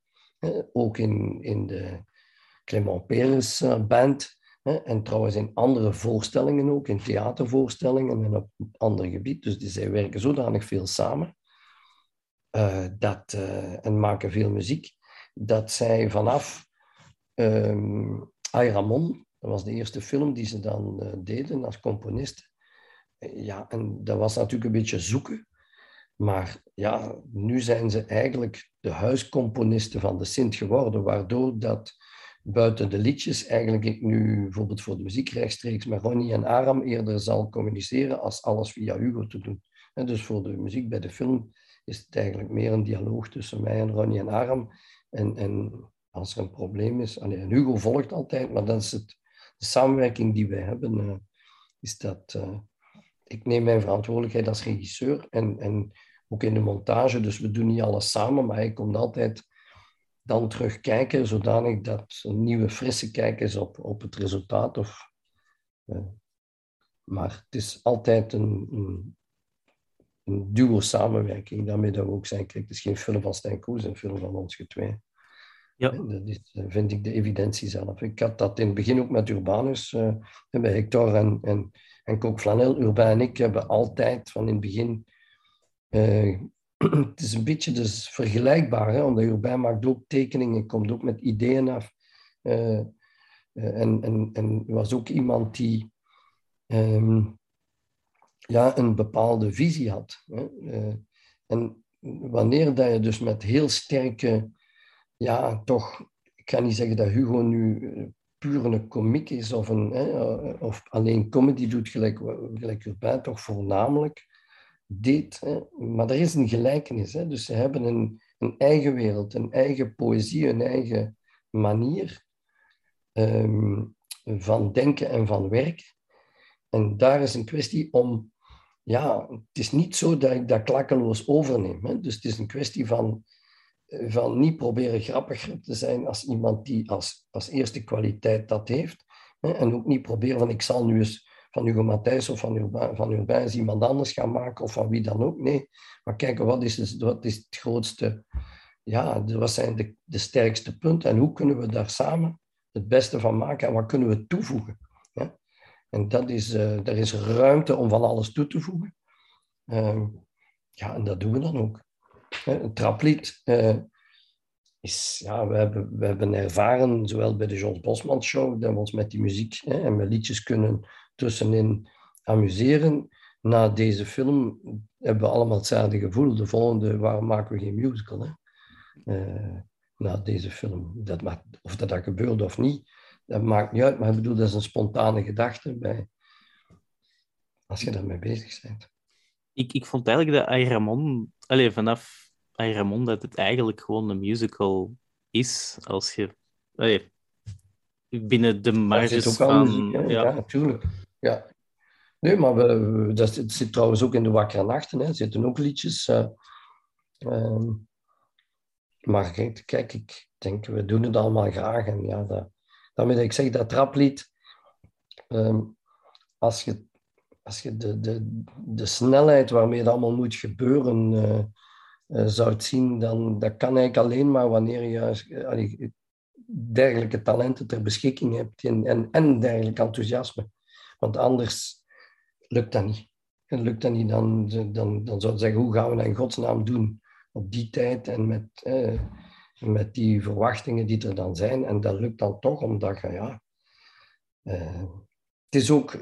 ook in, in de Clement Peres eh, band, en trouwens in andere voorstellingen ook, in theatervoorstellingen en op andere gebied. Dus die, zij werken zodanig veel samen dat, en maken veel muziek, dat zij vanaf ehm Ay Ramon, dat was de eerste film die ze dan eh, deden als componist. Eh, Ja, en dat was natuurlijk een beetje zoeken. Maar ja, nu zijn ze eigenlijk de huiscomponisten van de Sint geworden, waardoor dat buiten de liedjes eigenlijk ik nu bijvoorbeeld voor de muziek rechtstreeks met Ronnie en Aram eerder zal communiceren als alles via Hugo te doen. En dus voor de muziek bij de film is het eigenlijk meer een dialoog tussen mij en Ronnie en Aram. En, en als er een probleem is, en Hugo volgt altijd, maar dat is het, de samenwerking die wij hebben, uh, is dat uh, ik neem mijn verantwoordelijkheid als regisseur en, en ook in de montage, dus we doen niet alles samen, maar hij komt altijd dan terugkijken, zodanig dat een nieuwe frisse kijk is op, op het resultaat. Of, uh, maar het is altijd een, een, duo samenwerking, daarmee dat we ook zijn. Kijk, het is geen film van Stijn Koes, een film van ons twee. Ja. Dat is, eh, vind ik de evidentie zelf. Ik had dat in het begin ook met Urbanus, uh, bij Hector en, en, en Kook Flanel. Urban en ik hebben altijd van in het begin uh, [CLEARS THROAT] het is een beetje dus vergelijkbaar, hè? omdat Urbain maakt ook tekeningen, komt ook met ideeën af. En, en, en was ook iemand die um, ja, een bepaalde visie had. Hè? En wanneer dat je dus met heel sterke, ja, toch, ik ga niet zeggen dat Hugo nu puur een komiek is of, een, hè, of alleen comedy doet, gelijk, gelijk Urbain, toch voornamelijk deed. Hè. Maar er is een gelijkenis. Hè. Dus ze hebben een, een eigen wereld, een eigen poëzie, een eigen manier um, van denken en van werken. En daar is een kwestie om, ja, het is niet zo dat ik dat klakkeloos overneem. Hè. Dus het is een kwestie van, van niet proberen grappiger te zijn als iemand die als, als eerste kwaliteit dat heeft. En ook niet proberen van, ik zal nu eens van Hugo Matthijs of van Urbain, van iemand anders gaan maken of van wie dan ook. Nee, maar kijken, wat is, het, wat is het grootste, ja, wat zijn de, de sterkste punten en hoe kunnen we daar samen het beste van maken en wat kunnen we toevoegen. En dat is, er is ruimte om van alles toe te voegen. Uh, ja, en dat doen we dan ook. Een traplied uh, is, ja, we hebben, we hebben ervaren, zowel bij de John Bosman Show, dat we ons met die muziek hè, en met liedjes kunnen tussenin amuseren. Na deze film hebben we allemaal hetzelfde gevoel. De volgende, waarom maken we geen musical? Hè? Uh, na deze film. Dat maakt, of dat, dat gebeurt of niet, dat maakt niet uit. Maar ik bedoel, dat is een spontane gedachte bij, als je daarmee bezig bent. Ik, ik vond eigenlijk dat Ayramon, allez, vanaf Ayramon, dat het eigenlijk gewoon een musical is. Als je, allez, binnen de marges van... Muziek, ja, natuurlijk. Ja. Nee, maar we, dat zit trouwens ook in de wakkere nachten. Hè. Er zitten ook liedjes. Uh, uh, maar kijk, kijk, ik denk, we doen het allemaal graag. En ja, dat, daarmee dat ik zeg, dat traplied, um, als je, als je de, de, de snelheid waarmee het allemaal moet gebeuren uh, uh, zou zien, dan dat kan eigenlijk alleen maar wanneer je uh, dergelijke talenten ter beschikking hebt en, en, dergelijk enthousiasme. Want anders lukt dat niet. En lukt dat niet, dan, dan, dan zou je zeggen, hoe gaan we dat in godsnaam doen op die tijd en met, eh, met die verwachtingen die er dan zijn. En dat lukt dan toch, omdat je, ja... Eh, het is ook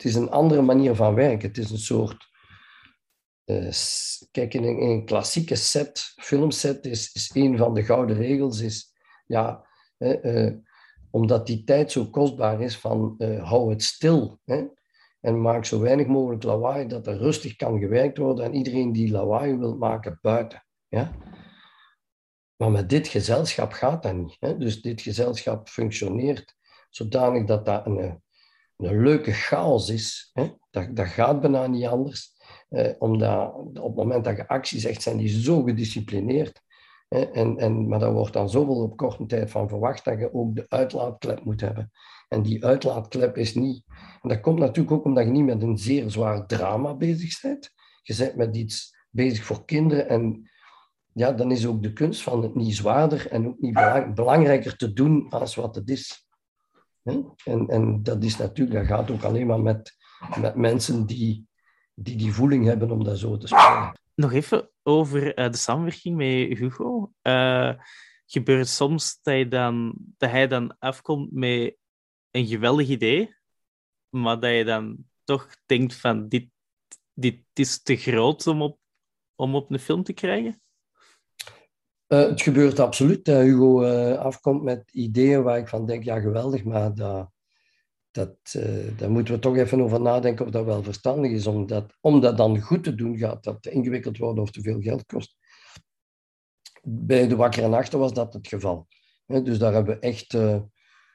het is een andere manier van werken. Het is een soort... Uh, kijk, in een, klassieke set, filmset, is, is een van de gouden regels, is, ja, uh, omdat die tijd zo kostbaar is van uh, hou het stil. Hè? En maak zo weinig mogelijk lawaai dat er rustig kan gewerkt worden en iedereen die lawaai wil maken buiten. Ja? Maar met dit gezelschap gaat dat niet. Hè? Dus dit gezelschap functioneert zodanig dat dat een, een leuke chaos is. Hè? Dat, dat gaat bijna niet anders. Eh, omdat op het moment dat je actie zegt, zijn die zo gedisciplineerd en, en, maar daar wordt dan zoveel op korte tijd van verwacht dat je ook de uitlaatklep moet hebben. En die uitlaatklep is niet. En dat komt natuurlijk ook omdat je niet met een zeer zwaar drama bezig bent. Je bent met iets bezig voor kinderen. En ja, dan is ook de kunst van het niet zwaarder en ook niet belangrijker te doen als wat het is. En, en dat is natuurlijk, dat gaat ook alleen maar met, met mensen die, die die voeling hebben om dat zo te spelen. Nog even over uh, de samenwerking met Hugo. Uh, gebeurt soms dat, je dan, dat hij dan afkomt met een geweldig idee, maar dat je dan toch denkt van dit, dit is te groot om om op een film te krijgen? Uh, het gebeurt absoluut dat Hugo uh, afkomt met ideeën waar ik van denk, ja geweldig, maar dat, dat, uh, daar moeten we toch even over nadenken of dat wel verstandig is. Om dat, om dat dan goed te doen, gaat dat te ingewikkeld worden of te veel geld kost. Bij de Wakker en Achter was dat het geval. dus daar hebben we echt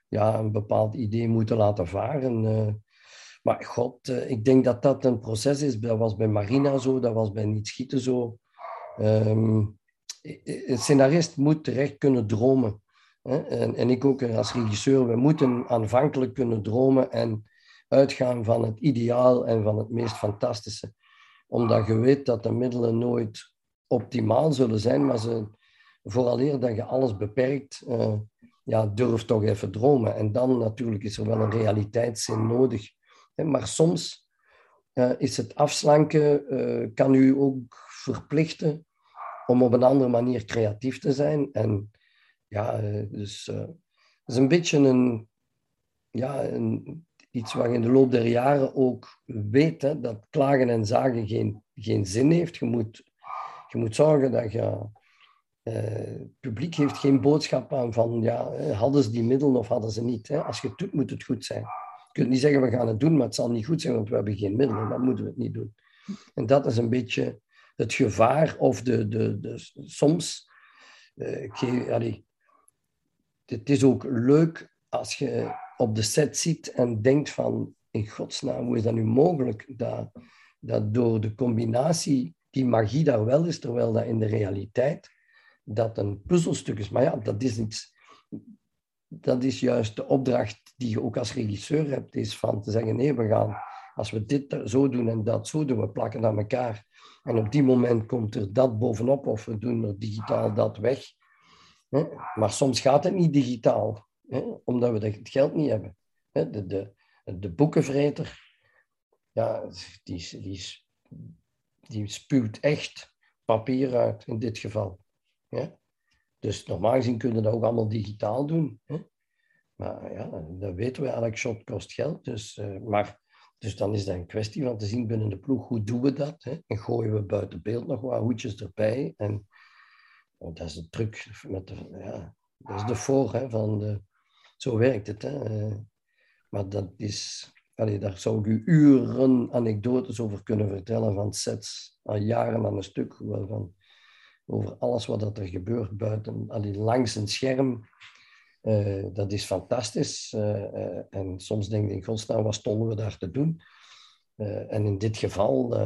ja, een bepaald idee moeten laten varen. maar god, ik denk dat dat een proces is. Dat was bij Marina zo, dat was bij Niet Schieten zo. Um, een scenarist moet terecht kunnen dromen. En, en ik ook als regisseur, we moeten aanvankelijk kunnen dromen en uitgaan van het ideaal en van het meest fantastische. Omdat je weet dat de middelen nooit optimaal zullen zijn, maar ze, vooraleer dat je alles beperkt, uh, ja, durf toch even dromen. En dan natuurlijk is er wel een realiteitszin nodig. Maar soms uh, is het afslanken, uh, kan u ook verplichten om op een andere manier creatief te zijn. En ja, eh, dus uh, het is een beetje een, ja, iets waar je in de loop der jaren ook weet dat klagen en zagen geen, geen zin heeft. Je moet, je moet zorgen dat je. Uh, het publiek heeft geen boodschap aan van ja, hadden ze die middelen of hadden ze niet. Hè? Als je het doet, moet het goed zijn. Je kunt niet zeggen we gaan het doen, maar het zal niet goed zijn, want we hebben geen middelen. Dan moeten we het niet doen. En dat is een beetje het gevaar of de, de, de, soms. Uh, allee, het is ook leuk als je op de set zit en denkt van, in godsnaam, hoe is dat nu mogelijk? Dat, dat door de combinatie, die magie daar wel is, terwijl dat in de realiteit, dat een puzzelstuk is. Maar ja, dat is iets, dat is juist de opdracht die je ook als regisseur hebt, is van te zeggen, nee, we gaan, als we dit zo doen en dat zo doen, we plakken aan elkaar en op die moment komt er dat bovenop of we doen er digitaal dat weg. Maar soms gaat het niet digitaal, omdat we het geld niet hebben. De, de, de boekenvreter, ja, die, die, die spuwt echt papier uit in dit geval. Dus normaal gezien kunnen we dat ook allemaal digitaal doen. Maar ja, dat weten we, elk shot kost geld. Dus, uh, maar dus dan is dat een kwestie van te zien binnen de ploeg, hoe doen we dat? Hè? En gooien we buiten beeld nog wat hoedjes erbij? En oh, dat is de truc, met de, ja, dat is de voor hè, van de, zo werkt het. Hè? Maar dat is, allee, daar zou ik u uren anekdotes over kunnen vertellen van sets, al jaren aan een stuk, van, over alles wat er gebeurt buiten, allee, langs een scherm uh, dat is fantastisch. Uh, en soms denk ik, in godsnaam, wat stonden we daar te doen? en in dit geval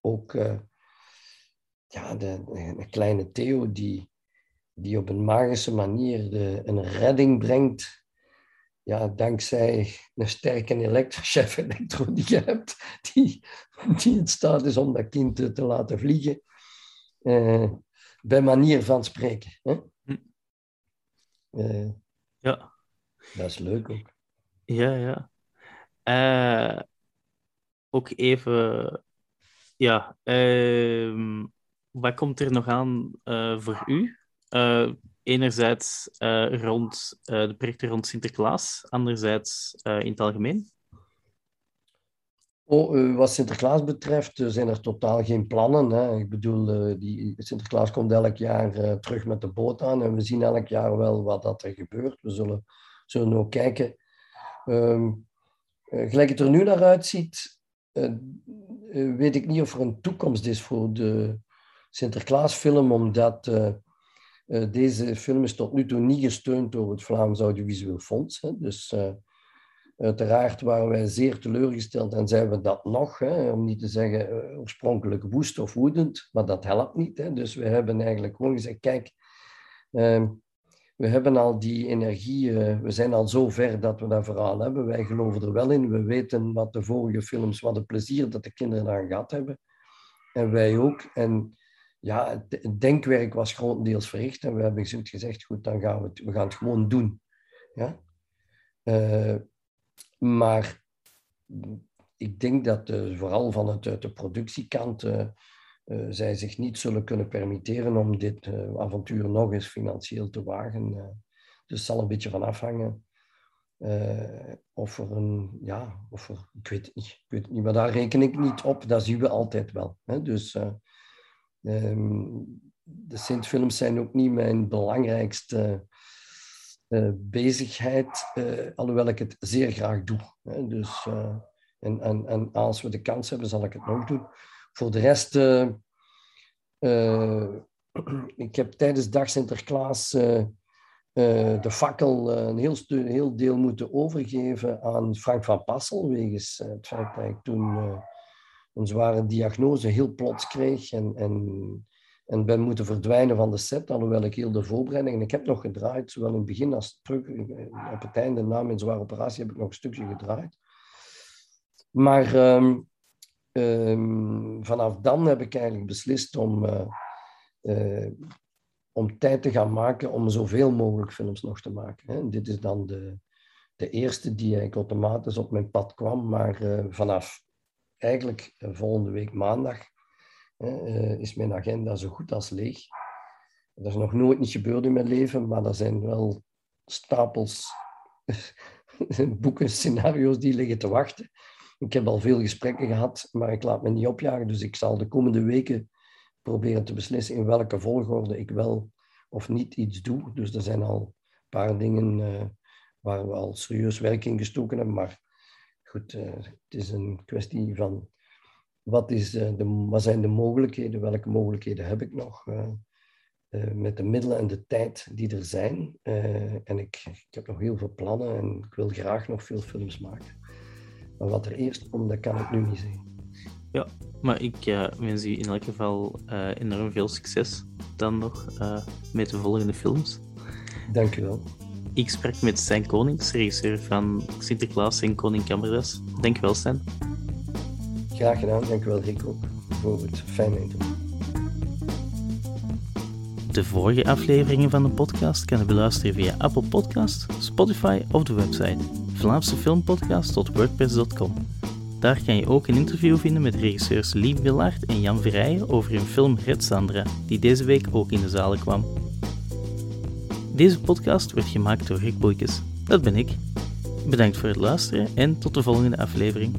ook ja, de, de, kleine Theo die, die op een magische manier de, een redding brengt. Ja, dankzij een sterke elektrochef [LAUGHS] elektro die je hebt, die, die in staat is om dat kind te, te laten vliegen. bij manier van spreken. Hè? Hm. Ja. Dat is leuk ook. Ja, ja. Uh, ook even, ja, uh, wat komt er nog aan uh, voor u? enerzijds rond de projecten rond Sinterklaas, anderzijds in het algemeen? Oh, wat Sinterklaas betreft zijn er totaal geen plannen. Hè. Ik bedoel, die, Sinterklaas komt elk jaar terug met de boot aan en we zien elk jaar wel wat dat er gebeurt. We zullen, zullen ook kijken. Um, gelijk het er nu naar uitziet, weet ik niet of er een toekomst is voor de Sinterklaasfilm, omdat deze film is tot nu toe niet gesteund door het Vlaams Audiovisueel Fonds. Hè. Dus Uiteraard waren wij zeer teleurgesteld en zijn we dat nog, hè, om niet te zeggen uh, oorspronkelijk woest of woedend, maar dat helpt niet. Hè. Dus we hebben eigenlijk gewoon gezegd, kijk, uh, we hebben al die energie, uh, we zijn al zo ver dat we dat verhaal hebben. Wij geloven er wel in, we weten wat de vorige films, wat het plezier dat de kinderen aan gehad hebben. En wij ook. En ja, het denkwerk was grotendeels verricht en we hebben gezegd, goed, dan gaan we het, we gaan het gewoon doen. Ja? Maar ik denk dat uh, vooral vanuit uit de productiekant uh, uh, zij zich niet zullen kunnen permitteren om dit avontuur nog eens financieel te wagen. dus het zal een beetje van afhangen of er een, ja, of ik weet ik weet niet, maar daar reken ik niet op, dat zien we altijd wel. Hè? Dus um, de Sint-films zijn ook niet mijn belangrijkste bezigheid, uh, alhoewel ik het zeer graag doe. Hè. Dus, uh, en, en, en als we de kans hebben, zal ik het nog doen. Voor de rest, ik heb tijdens Dag Sinterklaas de fakkel een heel, heel deel moeten overgeven aan Frank van Passel, wegens het feit dat ik toen een zware diagnose heel plots kreeg en, en en ben moeten verdwijnen van de set, alhoewel ik heel de voorbereiding... En ik heb nog gedraaid, zowel in het begin als terug. Op het einde, na mijn zware operatie, heb ik nog een stukje gedraaid. Maar um, um, vanaf dan heb ik eigenlijk beslist om, uh, uh, om tijd te gaan maken om zoveel mogelijk films nog te maken. Hè. Dit is dan de, de eerste die eigenlijk automatisch op mijn pad kwam. Maar vanaf eigenlijk volgende week maandag is mijn agenda zo goed als leeg. Dat is nog nooit niet gebeurd in mijn leven, maar er zijn wel stapels [LAUGHS] boeken, scenario's die liggen te wachten. Ik heb al veel gesprekken gehad, maar ik laat me niet opjagen. Dus ik zal de komende weken proberen te beslissen in welke volgorde ik wel of niet iets doe. Dus er zijn al een paar dingen uh, waar we al serieus werk in gestoken hebben. Maar goed, uh, het is een kwestie van wat, is, uh, de, wat zijn de mogelijkheden, welke mogelijkheden heb ik nog uh, uh, met de middelen en de tijd die er zijn. en ik, ik heb nog heel veel plannen en ik wil graag nog veel films maken. Maar wat er eerst komt, dat kan ik nu niet zeggen. Ja, maar ik wens u in elk geval enorm veel succes dan nog met de volgende films. Dank u wel. Ik sprak met Stijn Konings, regisseur van Sinterklaas en Koning Camera's. Dank u wel, Stijn. Graag gedaan. Dankjewel Rico voor het fijne interview. De vorige afleveringen van de podcast kan je beluisteren via Apple Podcasts, Spotify of de website vlaamsefilmpodcast.wordpress.com. Daar kan je ook een interview vinden met regisseurs Lieve Willaert en Jan Verrijen over hun film Red Sandra, die deze week ook in de zalen kwam. Deze podcast wordt gemaakt door Rick Boeikes. Dat ben ik. Bedankt voor het luisteren en tot de volgende aflevering.